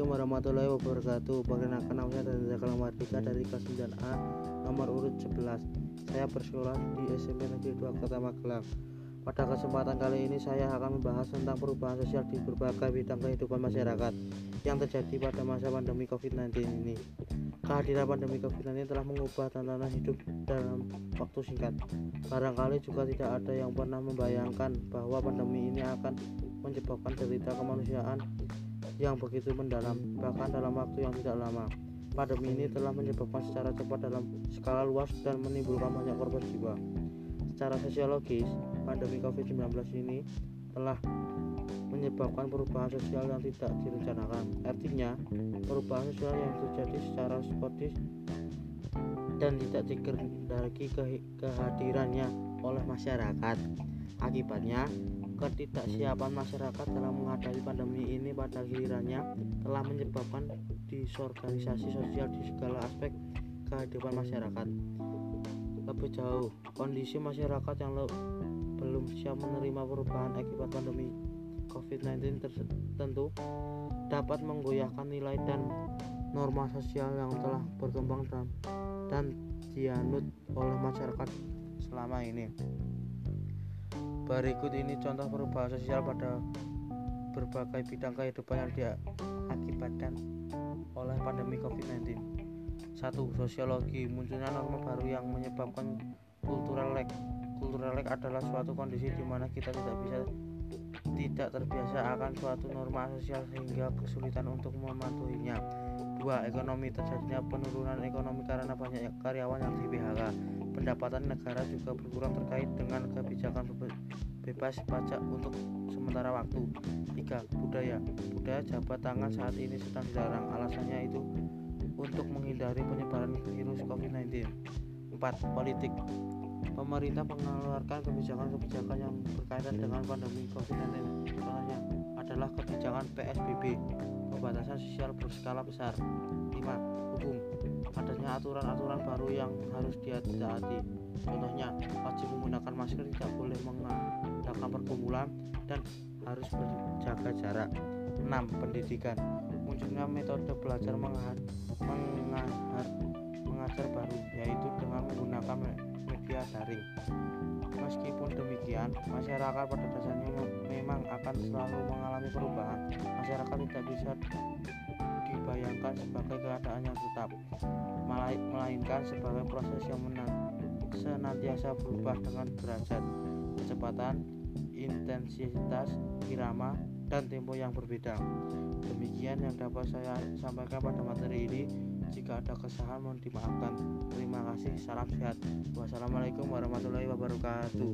warahmatullahi wabarakatuh. Perkenalkan nama saya Danda Kalang Mardika dari kelas 9A nomor urut 11 Saya bersekolah di SMP Negeri 2 Kota Magelang. Pada kesempatan kali ini saya akan membahas tentang perubahan sosial di berbagai bidang kehidupan masyarakat Yang terjadi pada masa pandemi COVID-19 ini. Kehadiran pandemi COVID-19 telah mengubah tatanan hidup dalam waktu singkat. Barangkali juga tidak ada yang pernah membayangkan bahwa pandemi ini akan menyebabkan derita kemanusiaan yang begitu mendalam, bahkan dalam waktu yang tidak lama. Pandemi ini telah menyebabkan secara cepat dalam skala luas dan menimbulkan banyak korban jiwa. Secara sosiologis, pandemi COVID-19 ini telah menyebabkan perubahan sosial yang tidak direncanakan. Artinya, perubahan sosial yang terjadi secara spontanitas dan tidak dikehendaki kehadirannya oleh masyarakat. Akibatnya, Ketidaksiapan masyarakat dalam menghadapi pandemi ini pada gilirannya telah menyebabkan disorganisasi sosial di segala aspek kehidupan masyarakat. Lebih jauh, kondisi masyarakat yang belum siap menerima perubahan akibat pandemi COVID-19 tertentu dapat menggoyahkan nilai dan norma sosial yang telah berkembang dan dianut oleh masyarakat selama ini. Berikut ini contoh perubahan sosial pada berbagai bidang kehidupan yang diakibatkan oleh pandemi COVID-19. Satu, Sosiologi munculnya norma baru yang menyebabkan cultural lag. Cultural lag adalah suatu kondisi di mana kita tidak bisa tidak terbiasa akan suatu norma sosial sehingga kesulitan untuk mematuhinya. Dua, Ekonomi terjadinya penurunan ekonomi karena banyak karyawan yang di PHK pendapatan negara juga berkurang terkait dengan kebijakan bebas pajak untuk sementara waktu. 3. Budaya Budaya jabat tangan saat ini sedang dilarang. Alasannya itu untuk menghindari penyebaran virus COVID-19. 4. Politik Pemerintah mengeluarkan kebijakan-kebijakan yang berkaitan dengan pandemi COVID-19. Contohnya adalah kebijakan PSBB, pembatasan sosial berskala besar. 5. Hukum adanya aturan-aturan baru yang harus dihati-hati contohnya wajib menggunakan masker tidak boleh mengadakan perkumpulan dan harus berjaga jarak 6. Pendidikan munculnya metode belajar mengajar, mengajar baru yaitu dengan media daring Meskipun demikian, masyarakat pada dasarnya memang akan selalu mengalami perubahan. Masyarakat tidak bisa dibayangkan sebagai keadaan yang tetap, melainkan sebagai proses yang senantiasa berubah dengan derajat, kecepatan, intensitas, irama, dan tempo yang berbeda. Demikian yang dapat saya sampaikan pada materi ini. Jika ada kesalahan mohon dimaafkan. Terima kasih. Salam sehat. Wassalamualaikum warahmatullahi wabarakatuh.